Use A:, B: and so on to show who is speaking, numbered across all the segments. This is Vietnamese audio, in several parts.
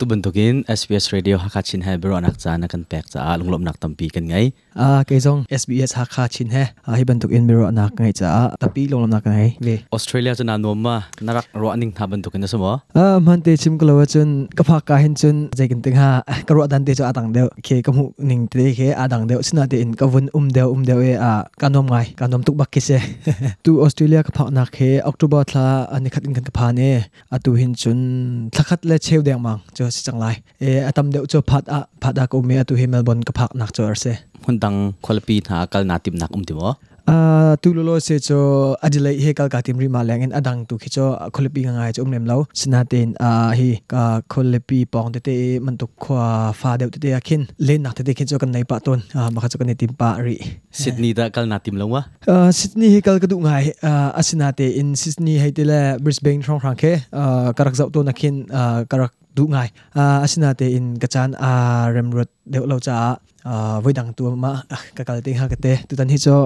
A: tu bentukin SBS Radio Hakachin hai bero anak cha na kan pek cha lunglom nak tampi kan ngai
B: a ke jong SBS ha kha chin he a hi bantuk in miro nak ngai cha tapi long nak ngai ve
A: Australia cha na noma narak ro aning tha bentukin na samo
B: a man te chim klo chun ka pha ka hin chun jai kin ting ha ka ro dan te cha atang de ke ka mu ning te ke adang de sina te in ka vun um de um de e a ka nom ngai ka nom tuk bak ki se tu Australia ka pha nak he October thla ani khat in kan ka pha ne a tu hin chun thakhat le cheu deng mang cho si chang lai e atam de cho phat a phat a ko me a tu hi Melbourne ka phak nak cho ar se
A: hundang kholapi tha kal na tim nak um timo
B: a tu lo lo se cho ajilai he kal ka tim ri ma leng en adang tu khi cho kholepi nga ngai cho um nem lo sina ten a hi ka kholepi pong te te man tu khwa fa de te akin len nak te te khi cho kan nei pa ton a ma kha cho kan nei tim pa ri Sydney
A: da kal na tim longwa
B: a sydney he kal ka du ngai a asina te in sydney he te le brisbane thong rang a karak zau to nakin a karak du ngai a asina te in kachan a remrot deu lo cha a voi dang tu ma ka kal ting ha ka te tu tan hi cho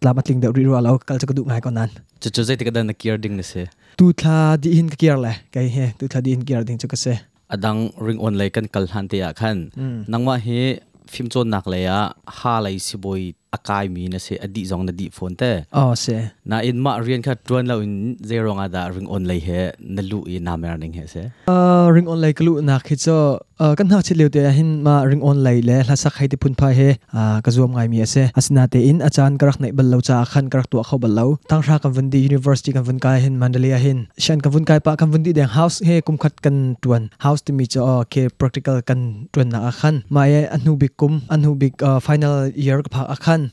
B: tla matling deu ri ro lo kal cha ka du ngai ko nan
A: chu chu zai te da na kier ding na se
B: tu thla di hin ka kiar le kai he tu thla di hin kiar ding chu ka se
A: adang ring on lai kan kal han te ya khan
B: Mm.
A: nangma he phim chon nak le ya ha lai si boy akai mi na se adi zong na di phone te.
B: Oh se
A: na in ma rian kha tuan lo in zero nga da ring on lai he na lu i na mer ning he se
B: uh, ring on lai kalu na khi cho uh, kan ha chileu te hin ma ring on lai le hla sak hai te phun pha he uh, ka zuam ngai mi ase asna te in achan karak nai bal lo cha khan karak tu khaw bal lo tang ra kan vandi university kan vun kai hin mandalia hin. Shan kan vun kai pa kan vandi deng house he kum khat kan tuan. House ti mi cho uh, ke practical kan tuan na khan. Ma ye anu big kum anu big uh, final year ka pha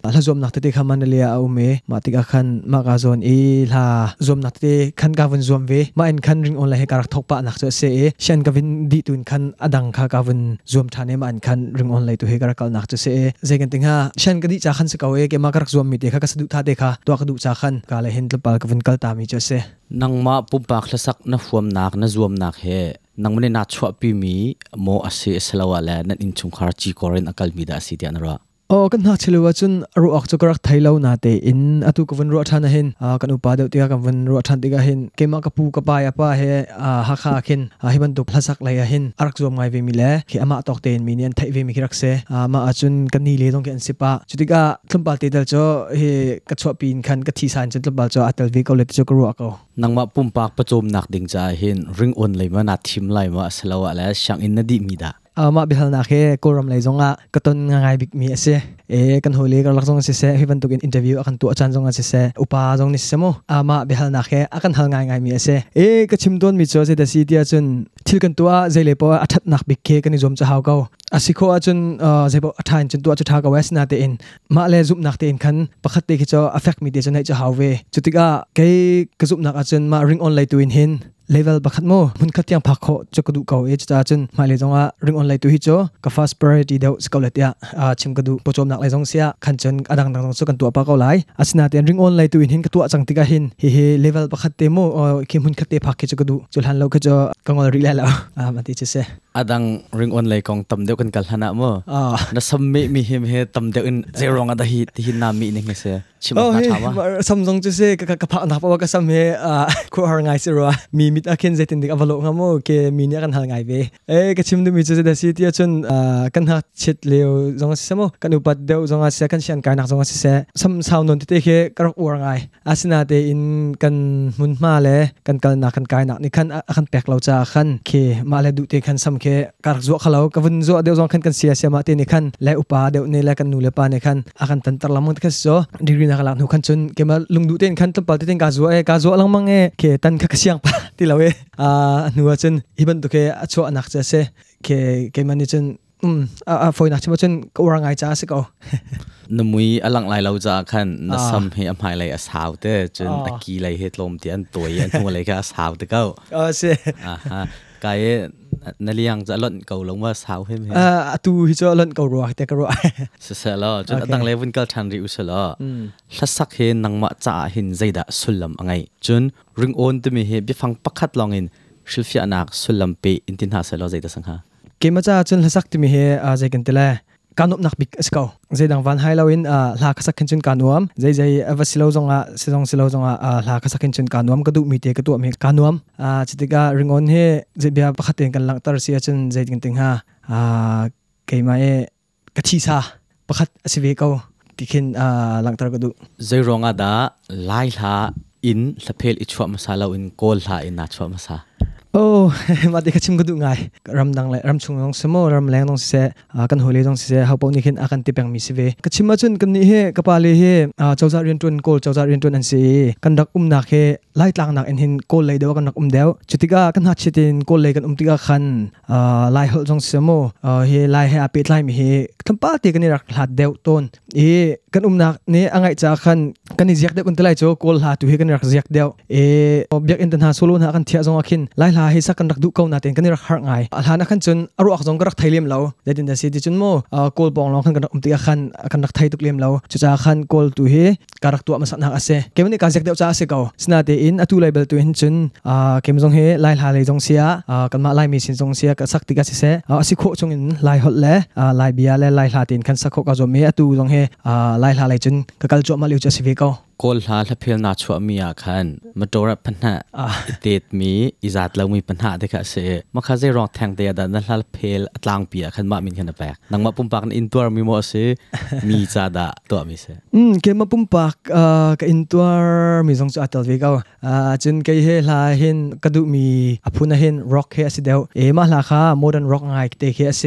B: akhan la zuam nak te te khan mandalia au me ma ti ka khan ma ka zon e la zuam nak te khan ka vun zuam ve ma en khan ring on lai he karak thok pa nak cho se e shan ka vin di tun khan adang kha ka vun zuam thane ma an khan ring on lai tu he karak kal nak cho se e zegan ting ha shan ka di cha khan se ka we ke ma karak zuam mi te kha ka sadu tha de kha to ka du cha khan ka la hin tlpal ka vun kal ta mi cho se
A: nangma pumpa khlasak na fuam nak na zuam nak he nangmane na chwa pi mi mo ase salawa la nan in chung khar chi koren akal mi da si ti anra
B: o kan na chilewa chun ru ak chu karak thailo na te in atu ka vun ro thana hin a kan upa de te ka vun ro than te ga hin ke ma ka pu ka pa ya pa he a ha kha khin a hi ban tu phlasak la ya hin arak zom ngai ve mi le ke ama tok ten mi nian thai ve mi kirak se a ma achun kan ni le dong ke an sipa chutika tlumpal te dal cho he ka chwa pin khan ka thi san chen tlumpal cho atal ve ko le cho ka ru ako
A: nangma pumpak pachom nak ding cha hin ring on lai ma na thim lai ma salawa la shang in na di mi da
B: ama bihal na khe koram lai zonga. Katon nga ngai bik mi ase. E kan holi kar lak zong se. Se hiban tukin interview akan tu achan zonga se se. Upa zong ni semo. Ama bihal na khe akan hal ngai ngai mi ase. E ka chim don mi cho se da si tia chun. Thil kan tua zele po athat nak bik khe kan zom cha haw kau asiko achun zebo athain chun tu achu tha ka wes na te in. Ma le zup nak te in khan. Pakhat te khi cho affect mi te chun hai cha haw chutika ke ka zup nak achun ma ring on lai tu in hin. Level bakhat mo mun khatyang phakho chokadu kau e cha chun male jonga ring online tu hi cho ka fast priority deu skolet ya a chim kadu pochom nak lai jong sia khan chun adang dang chu kan tu pa kau lai asina ten ring online tu in hin ka tu achang tika hin he he level bakhat te mo ki mun khate phakhe chokadu chul han lo kha cho kangol ri la la a mati che se
A: adang ring on lai kong tam deu kan kal hana mo.
B: A
A: na samme mi him he tam deu in zero nga da hi ti hin na mi ning se. Chima oh ka hey thama
B: samjong che se ka ka pha na pa ka sam he a ko har ngai se ro mi mit akin je tin dik avalo nga mo ke mi nya kan hal ngai ve. E ka chim du mi che da si tia chun kan ha chit leo zong se mo. Kan upat deu zong a se kan sian kai nak zong a se se. Sam saw non ti te ke kar ur ngai. Asina te in kan mun ma le kan kal na kan kai nak ni kan akan pek lo cha khan ke ma le du te kan sam ke kar zo khalo ka vun zo deu zong kan kan sia sia ma te ni khan le upa deu ne le kan nu le pa ne khan. Akan tan tar lamang ka so degree na kalak nu khan chun ke ma lung du ten khan tlpa te ten ka zo e ka zo lang mang e ke tan ka ka siang pa ti lawe a nu a chun iban tu ke a cho anak cha se ke ke mani chun um a a foi nak chuma chun ka ura ngai cha se ko
A: na mui alang lai lo za khan na sam he am hai lai a saw te chun Ah. a ki lai he tlom ti an toy an thu lai ka saw te kau
B: a se.
A: Aha. Kai na liang za lon kau long saw hem he
B: a tu hi cho lon ko ro te ka ro
A: se se lo chun Okay. adang levun kal than ri usala
B: um
A: hlasak he nangma cha hin zaida sulam angai chun ring on te mi he bi phang pakhat longin shilfia anak sulam pe intin ha se lo zaida sangha
B: ke ma cha chun la sak ti mi he a je kan te la kanop nak bik sko zai dang van a la ah, ka sakin chun kanuam zai zai avasilo zonga sezong silo zonga la ka sakin chun kanuam ka du mi te, ka tu mi kanuam a ah, chitika ringon he zai bia pakhaten kan lang tar sia chen zai ding ting ha. Ah, a keima e ka thi sa. Pakhat asive ko tikhin a lang tar ka du
A: zai ronga da, lai la in la phel i chwa masala in, kol la in na chwa masa
B: Oh, mati ka chim gudu ngai. Ram dang le ram chung dong semo ram leng dong se kan holi dong se ha pau ni khin akan tipang mi sive. Ka chim ma chun kan ni he ka pa le he chawza rian tun kol chawza rian tun an se kan dak um nak he lai tlang nak en hin kol lai dewa kan nak um dew. Chutika kan hat chitin kol lai kan um tika khan lai hol dong semo he lai he apit lai mi he thampa ti kan ni rak hlat dew ton. E kan um nak ne angai cha khan kan ni ziak de kun telai cho kol ha tu he kan rak ziak dew. E biak in tan ha solo na kan thia zong akhin lai la hi sa kan rak du ko na ten kan rak har ngai al hana kan chun aru ak jong rak thailem lo de din da si ti chun mo kol bong long kan kan um ti khan kan rak thai tuk lem lo chu cha khan kol tu hi karak tu ma sa na ase kemani ka jek deu cha ase ko sna te in atu label tu hin chun a kem jong he lai la le jong sia kan ma lai mi sin jong sia ka sak ti ka si se asi kho chung in lai hot le lai bia le lai la tin kan sa kho ka zo me atu jong he lai la le chun ka kal cho ma liu cha si ve ko
A: กอลหาละเพียงนาชัวมีอาคันมาตัวรับปัญหาเตดมีอิจาดเรามีปัญหาเด็กเสมาคาเจรองแทงเตียดันนั่นละเพลอตลางเปียคันมามินคันแปกนังมาปุ่มปากอินตัวมีโมเสมีจาดาตัวมีเส
B: อืมเกมาปุ่มปากอ่อกับอินตัวมีสองจุดอัตลวิกเอาอ่าจนเกยเฮลาเห็นกระดูมีอพุนะเห็นร็อกเฮสิเดวเอมาลาคาโมเดิร์นร็อกไงเตเฮเส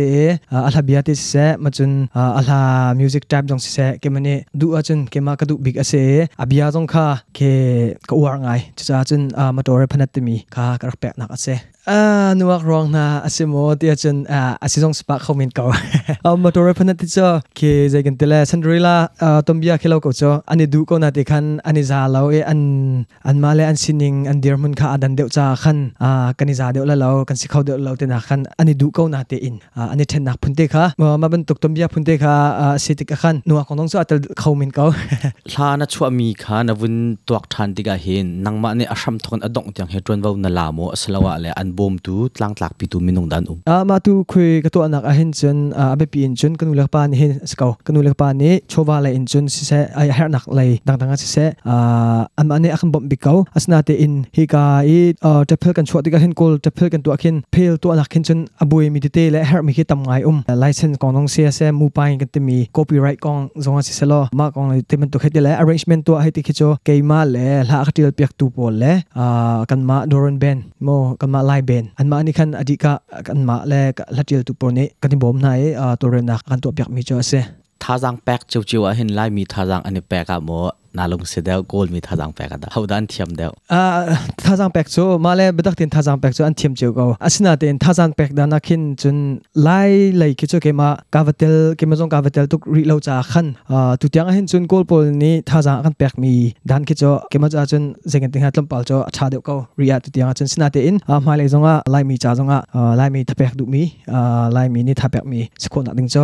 B: อ่าอัลฮาบิอาติเสมาจนอ่าอัลฮามิวสิกแท็บจงเสเกมันเนี่ยดูอาจนเกมากระดูบิกเส อาบิอาจงคาเคก็อวงไงจ à nuột rong na asimo tia chen à asizong spa khomin ko um motore phana ti cho ke jagan tela sandrila tombia khelo ko cho ani du ko na ti khan ani za lo e an an male an sining an dir mun kha adan deu cha khan à kani za deu la lo kan sikhau deu lo te na khan ani du ko na te in ani then na phun te kha ma ban tok tombia phun te kha sitik khan nuwa ko nong cho atal khomin ko
A: thla na chua mi kha na vun tuak than ti ga hin nangma ne asham thon adong tiang he tron vau na lamo asalawa le an คันอันนี้ซาเราเออันอันมาเลอันซินิงอันเดียร์มันค่าอันเดียวจ้าคันอ่ากันนิซาเดียวละเรากันสิเขาเดียวเราเตนักคันอันนี้ดูก็นาติอินอ่าอันนี้เทนนักพุนเตค่ะมาบรรทุกตมบียาพุนเตค่ะอ่าสิติกคันนัวของน้องจ้าอัตเขามินเก่าลานะชัวมีค่ะนะวุนตัวทันติกาเห็นนังมาเนี่ยอาชัมทอนอดงจังเฮดรวนว่านาลาโมสลาวะเลยอันบอมตู tlang tlak pi tu minung dan um
B: a ma tu khui ka to anak a hin chen a be pi in chun kanu lak pa ni hin skau kanu lak pa ni chowa la in chun si se ai her nak lai dang dang si se a an ma ne akham bom bikau asna te in hi ka i te phel kan chwa ti ka hin kol te phel kan tu akhin phel tu anak hin chun abui mi te le her mi ki tam ngai um license kong nong se se mu pai kan te mi copyright kong zonga si se lo ma kong te men tu khete le arrangement tu hai ti khicho ke ma le la aktil piak tu pol le a kan ma doron ben mo kan ma lai เบนอันมาอันนี้คันอดีกะอันมาแลกลัดเจลตุปนนี้กันที่บ่มนายตัวเรนักกันตัวเปียกมีเจ้าเส
A: thazang pek chiu chiu a hin lai mi thazang ani pek a mo nalung se deu gol mi thazang pek da. Haudan thiam deu.
B: A thazang pek chu male bedak tin thazang pek chu an thiam chiu go asina tin thazang pek da nakhin chun lai lai ki chu ke ma kavatel ke ma jong kavatel tuk ri lo cha khan. Ah, tu tiang a hin chun gol pol ni thazang kan pek mi dan ki chu, ke ma cha chun zengin ting hatlam pal chu cha deu ko. Ria a tu tiang chun sina te in. A ma lai jong a lai mi cha jong a lai mi thapek du mi lai mi ni thapek mi. Sikon na ding chu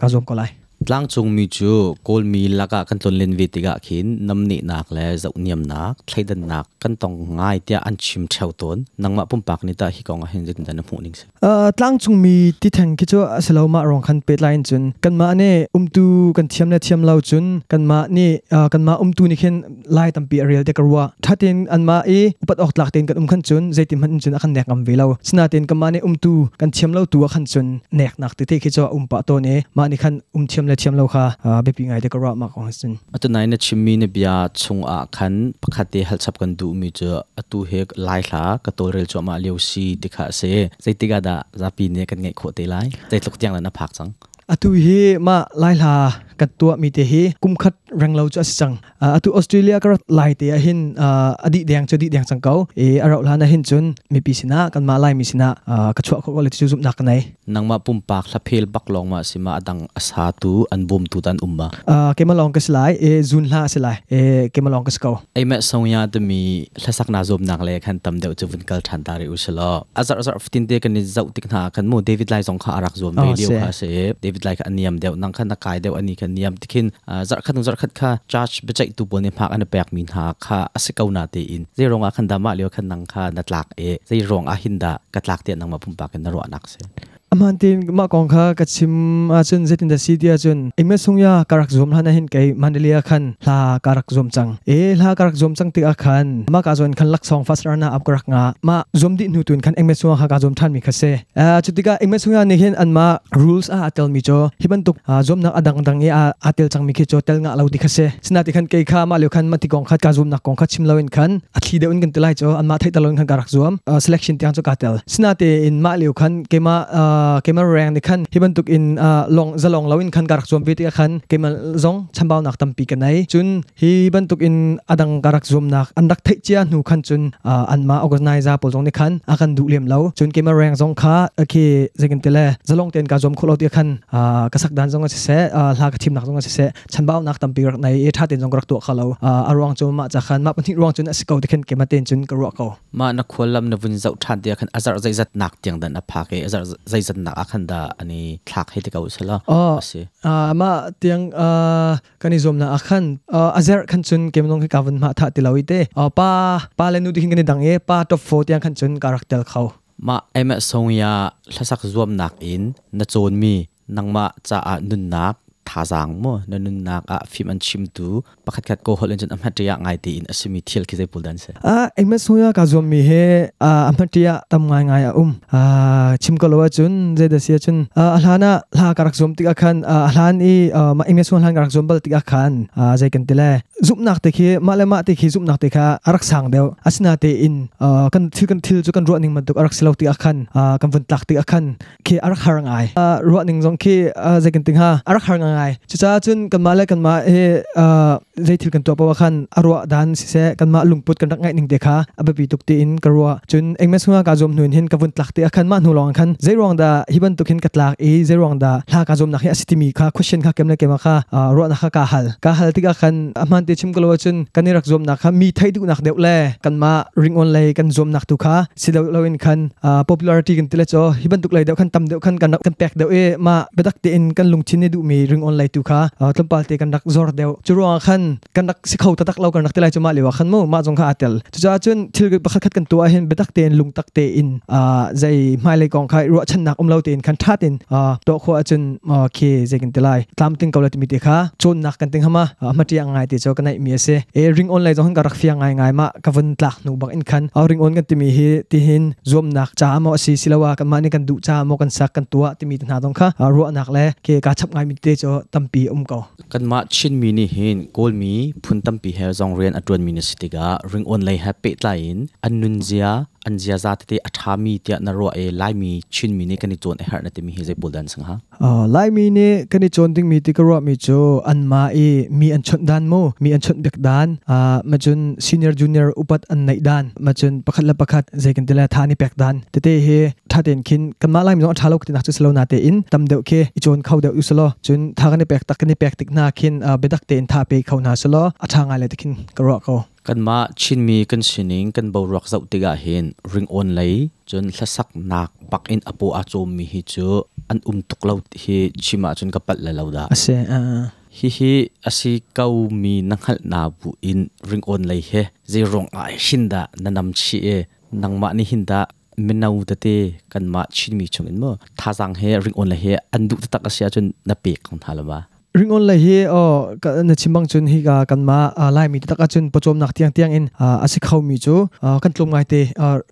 B: ka jong ko lai.
A: ตลังจุงมีจูกอลมีลักะกันตนเลนวิติกะขินน้ำนี่นักและจะเนยมนักใช้ดันนักกันต้องง่ายเตียอันชิมเท่าต้นนังมาปุ่มปากนี่ตาฮิกองเห็นจินดันพูนิงสิ
B: เอ่อตลังจุงมีที่แทงคิดว่าสลามารองคันเปิดไลน์จุนกันมาเนี่ยอุ้มตูกันเทียมและเทียมเราจุนกันมาเนี่ยเอ่อกันมาอุ้มตูนี่เห็นไล่ตั้มปีเรียลเด็กรัวถ้าเต็นอันมาเออุปัดออกหลักเต็นกันอุ้มขันจุนใจติมันจุนอันแนกอำเลาสนาเต็นกันมาเนี่ยอุ้มตูกันเทียมเราตัวขันจุนแนกหนักติเตคิดว่าอุ้มปะตเนี่ยมานี่ขันอุ้มเทียม le thiam lo kha be pi ngai te ka ra ma ko sin
A: atu nai na chimmi ne bia chung a khan pakhate hal chap kan du mi chu atu he lai hla ka to rel chu ma leu si tikha se zaitiga da zapi ne kan ngai kho te lai zai tlok tiang la na phak chang
B: atu hi ma lai hla kat tua mi te hi kum khat rang lo chu asang atu australia ka lai te hin adi deng chu di deng chang kau e arau la na hin chun mi pi sina kan ma lai mi sina ka chwa ko le chu zum nak nai
A: nang ma pum pak la phel bak long ma sima adang asa tu an bum tu tan umma
B: ke ma long ka slai e zun la slai e ke ma long ka skau
A: ai ma song ya de mi la sak na zob nak le khan tam deu chu vun kal than tari usalo azar azar ftin te kan ni zau tik na kan mo david lai zong kha arak zom ve liu kha se david lai ka aniam deu nang khan na kai deu ani kan niam tikin zar khat zar khat kha charge bechai tu bone phak an pek min ha kha asikau na te in ze ronga khan da ma leo khan nang kha na tlak e ze rong a hinda ka tlak te nang ma pum pa kan na ro anak se
B: aman tin ma kong kha ka chim a chun zetin da city a chun ime sungya karak zom hana hin kai mandalia khan, la karak zom chang. E la karak zom chang ti a khan. Ma ka zon khan lak song fast rana ap karak nga. Ma zom di nu tun khan ime sunga kha ka zom than mi khase a chutika ime sunga ni hin an ma rules a atel mi cho. Hiban tuk zom na adang dang e a atel chang mi khe cho tel nga lau ti khase sina ti khan kai kha ma le khan ma ti kong khat ka zom na kong khat chim lawin khan. A thli de un kan tilai cho, an ma thai talon khan karak zom selection ti han cho ka tel. Sina te in ma le khan ke ma camera rang ni khan. Hiban tuk in uh, long, za long lawin khan karak zom bi khan. Kemal zong, chambao nak tam pi kan nai. Chun, hiban tuk in adang karak zom nak andak thai chia nu khan chun uh, an ma organizer pol zong ni khan. Akan du lem lau. Chun camera rang zong kha ki zekin tele za long ten ka zom kholo ti khan uh, ka sak dan zong se la ka thim nak zong se. Chambao nak tam pi rak nai. E tha ten zong rak tu khalo arwang chu ma cha khan. Ma pan ruang chun asiko ti khan ke chun ka ro ko
A: ma na kholam na vun zau than dia khan. Azar zai zat nak tiang dan a pha ke. Azar zai zat nak akhan da ani thak he ti ka usala ase
B: ma tiang kani zom na akhan azar khan chun ke mong ka van ma tha ti lawi te pa pa le nu ti khan dang e pa top 4 tiang khan chun karak tel khaw
A: ma ema songya thlasak zuam nak in na chon mi nangma cha a nun nak tha zang mo. Na nun nak ah, a phim an chim tu. Pakhat khat ko holen jan amhat ya ngai ti in asimi thiel ki zai puldan se.
B: Ah, a ema soya ka zom mi he ah, a amhat ya tam ngai ngai a um. A chim ko lowa chun je da sia chun. A alhana la karak zom tik akhan a alhan i ma ema so alhan karak zom bal tik akhan a je kan tile zup nak te khi, ma le ma te khi zup nak te kha, arak sang deu. Asina te in kan thil kan thil chu kan ro ning man tuk arak silau ti akhan a kan vun tak ti akhan khi arak harang ai a ro ning zong khi je kan ting ha arak harang ไงจะจ้าจุนกันมาเล่กันมาเอเอ่อเลยถืกันตัวปะว่าขันอรัวดันสิเสกันมาลุงปุดกันรักไงหนึ่งเด็กค่ะอับปีตุกตีอินกรัวจุนเองแม้สุงกาจมหนุนเห็นกบุญตลักเตะขันมาหนูลองขันเจรองดาฮิบันตุกเห็นกัตลากเอเจรองดาลากาจมนักเฮอสติมีค่ะคุชเชนค่ะเกมนักเกมค่ะอารัวนักค่ะกาฮัลกาฮัลที่กันอามันเตชิมกลัวจุนกันนี่รักจมนักค่ะมีไทยดุนักเดียวแลกันมาริงออนไลน์กันจมนักตุค่ะสิเดีวเราเอขันอ่า popularity กันติเลจอฮิบันตุกเลยเดีวขันตำเดวขันกันกันแปกเดวเอมาเบตักตอินกันลุงชินนดูมีริง on lai tu kha tlampal te kan dak zor deu churuang khan kan dak si khau ta tak lo kan dak te lai chu ma lewa khan mo ma jong kha atel chu cha chun thil pakhat khat kan tu a hen bedak ten lung tak te in a zai mai lai kong khai ro chan nak um lo te in kan tha tin a to kho a chun khe zai kan te lai tlam ting ko la ti mi te kha chon nak kan ting hama ma ti angai te cho kan ai mi ase e ring on lai jong ka rak fia ngai ngai ma ka van tlak nu bak in khan a ring on kan ti mi hi ti hin zoom nak cha mo si silawa kan ma ni kan du cha mo kan sak kan tua ti mi ta dong kha ro nak le ke ka chap ngai mi te cho ตัมปีอมก็
A: กันมาชินมีนี่หินกอลมีพุนตัมปีเฮซองเรียนอตวนมินิสติการิงออนไลน์แฮปปี้ไลน์อันนุนเซียอันเจียซาติอาชามีเตียนรัวเอไลมีชินมีนี่กันจวนเอฮาร์นติมีเฮเซบุลดันสังฮะ
B: อ๋อไลมีนี่กันจวนติงมีติกรัวมีโจอันมาเอมีอันชนดานโมมีอันชนเบกดานอ่ามาจนซีเนียร์จูเนียร์อุปัตอันไหนดานมาจนประคัดละประคัดเจกันเตลทานี่เบกดานเตเตเฮท่าเต็นคินกันมาไลมีน้องทาลกตินักจุสโลนาเตอินตำเดวเคจวนเข้าเดวอุสโลจนทากันเบกตักกันเบกติกนาคินอ่าเบดักเตนทาเปเข้านาสโลอาทางไงเลยติคินกรัวเขา
A: kan ma chin mi kan sining kan bo rak zau tiga hin ring on lei chun hlasak nak pak in apo a chom mi hi chu an um tuk lo hi chima chun ka pat la lo da.
B: Ase a.
A: Hi hi asi kau mi nanghal na bu in ring on lei he ze rong a hinda nanam chi e nangma ni hinda menau ta te kan ma chin mi chung in mo tha jang he ring on le he an du ta ka sia chun na pe khang thalama
B: ring on la hi o ka na chimbang chun hi ga kan ma lai mi ta ka chun pochom nak tiang tiang in asi khau mi chu kan tlom ngai te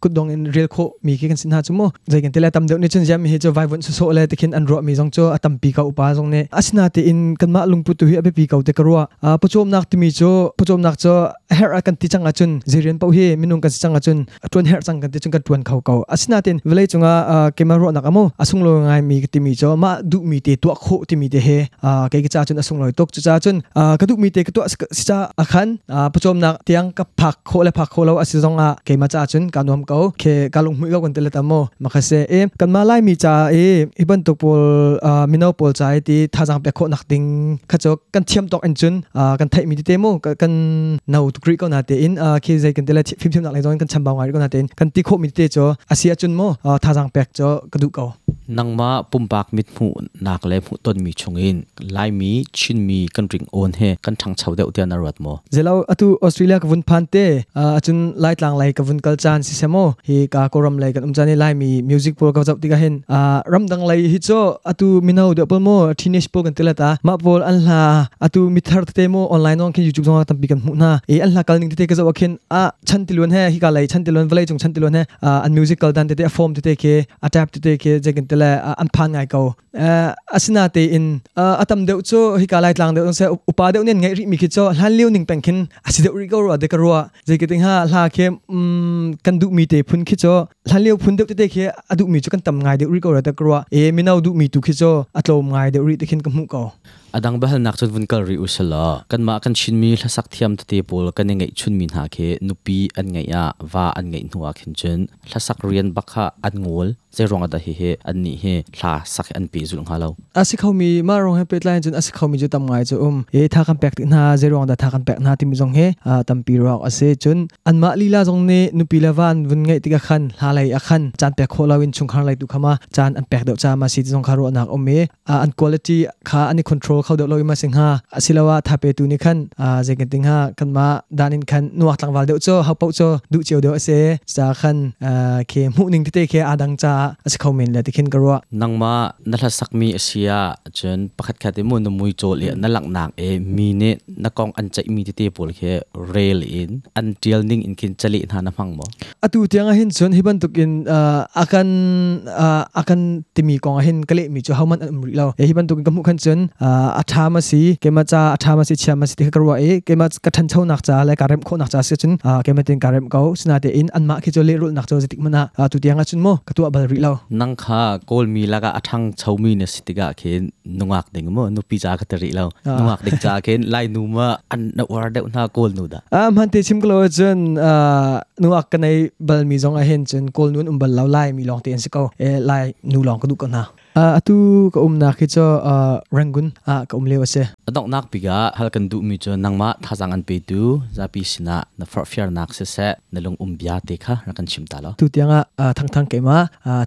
B: kut dong in real kho mi ki kan sin ha chu mo jai kan tele tam deu ni chun jam hi chu vai vun so so le te kin an ro mi jong chu atam pi ka upa jong ne asina te in kan ma lung pu tu hi abe pi ka te karwa ro pochom nak ti mi chu pochom nak chu her a kan ti changa chun zirian pau hi minung kan changa chun tuan her chang kan ti chung ka tuan khau kau asina tin vele chunga kema nak amo asung lo ngai mi ti mi chu ma du mi te tu kho ti mi te he กิจาจนอสงลอยตกจ้าจนอ่ากระดูกมีเตกตัวสิจ้าอคันอ่าประจมนักที่ยังกับผักโคและผักโคเราอสิจงอะเคมาจ้าจนการนวมเขาเคการลงมือเขากันเตลตัมโมมาคเสเอกันมาไล่มีจ้าเออีบันตุกปอลมินเอาปอลใจที่ท่าจังเป็กโคนักดิ้งขจกกันเทียมตอกอันจนอ่ากันไทยมีเตโมกันนาวตุกรีก็นาเตอินอ่าเคใจกันเตลฟิมเทียมนักเลยจงกันชัมบางไว้ก็นาเตอินกันติโคมีเตจออาศัยจนโมอ่าท่าจังเป็กจอกระดูกเขา
A: นังมาปุ่มปากมิดหูนักเลยผู้ต้นมีชงอินไล่ mi chin mi kan ring on he kan thang chau deuh tian arat mo
B: zelo atu australia ka vun phante achun lai tlang lai ka vun kal chan si semo hi ka koram lai kan umjani lai mi music pol ka jap tiga hen ram dang lai hi cho atu minau de pol mo teenage pol kan telata ma pol an la atu mi thar te mo online on kin youtube zong tam pi kan mu na e an la kal ning te ka zaw khin a chan tilun he hi ka lai chan tilun valai chung chan tilun he an music kal dan te form te ke adapt te ke je kan an phan ngai ko asina te in atam deuh cho hi ka lai tlang deuh se upa deuh nen ngai ri mi ki cho hlan liu ning peng khin asi deuh ri ko ro de ka ro je ke ting ha hla ke kan du mi te phun ki cho hlan liu phun deuh te te ke adu mi cho kan tam ngai deuh ri ko ro de ka ro e mi nau du mi tu ki cho atlom ngai deuh ri te khin ka mu ko
A: adang bahal nak chun vun kal ri usala kan ma kan chin mi hla sak thiam te pol kan ngai chun min ha ke nupi an ngai ya wa an ngai nuwa khin chen hla sak rian bakha an ngol che ronga da hi he an ni he hla sak an pi zul nga lo
B: asi khau mi ma rong he pet line chun asi khau mi ju tam ngai chu um e tha kan pek na ze rong da tha kan pek na ti mi jong he a tam pi rok ase chun an ma lila jong ne nupi la van vun ngai ti ka khan hla lai a khan chan pek kho lawin chung khang lai tu khama chan an pek deuh cha ma si jong kharo nak ome an quality kha ani control khau deuh loi ma sing ha asilawa tha pe tu ni khan. A je kan ting ha kan ma danin khan nuak tlang wal deuh cho ha pau cho du cheu deuh ase sa khan ke mu ning te ke adang cha asi khau min la ti khin karwa
A: nangma na hla sak mi asia chen pakhat khat mu no mui chol le na lak nak e. Mi ne na kong an chai mi te pol khe rail in. An tial ning in kin chali na na phang mo
B: atu tianga hin chon hiban tukin akan akan timi kong hin kale mi cho hauman amri law e hiban tukin kamu khan အထာမစီကေမချာအထာမစီချာမစီတကရဝအေကေမကထန်ချုံနာချာလဲကာရမ်ခိုနာချာစီချင်အာကေမတင်ကာရမ်ကောစနာတေအင်အန်မာခိချိုလေရုနာချိုဇတိမနာအတူတຽງအချွန်မကတူအဘလရီလော
A: နန်ခါကောလမီလာကအထန်းချောမီနစီတကခေနုငါကဒင်းမနုပီချာခတရီလောနုငါကဒင်းချာခေလိုင်နူမအန်နဝရဒေနာကောလနူဒါ
B: အမ်ဟန်တေချင်ကလောဇန်အာနုငါကနေဘလမီဇုံအဟင်ချင်ကောလနူန်ဘလလောက်လိုက်မီလောင်တေန်စကောအဲလိုက်နူလောင်ကဒုကနာ atu ka um na khi cho rangun a ka um lewa se
A: adok nak piga halkan du mi cho nangma thajang an pe tu zapi sina na for fear nak se se nalung umbia te kha rakan chim ta lo.
B: Tu tianga thang thang ke ma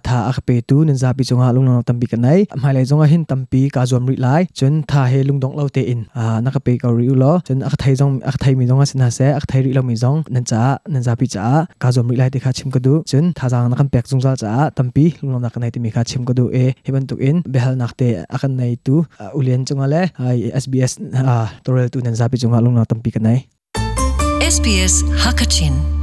B: tha a pe tu nen zapi chonga lung long tampi ka nai. Mai lai zonga hin tampi ka zom ri lai chun tha he lung dong lo te in. Na ka pe ka ri lo chun a thai zong a thai mi zonga sina se a thai ri lo mi zong nan cha nan zapi cha ka zom ri lai te kha chim ka du. Chun thajang na kan pek zung za cha tampi lung long na ka nai te mi kha chim ka du e. Ban bentuk in behal nakte akan na itu uh, ulian cungale, hai SBS uh, torel tu nan sapi chunga na tampi
C: SBS Hakachin.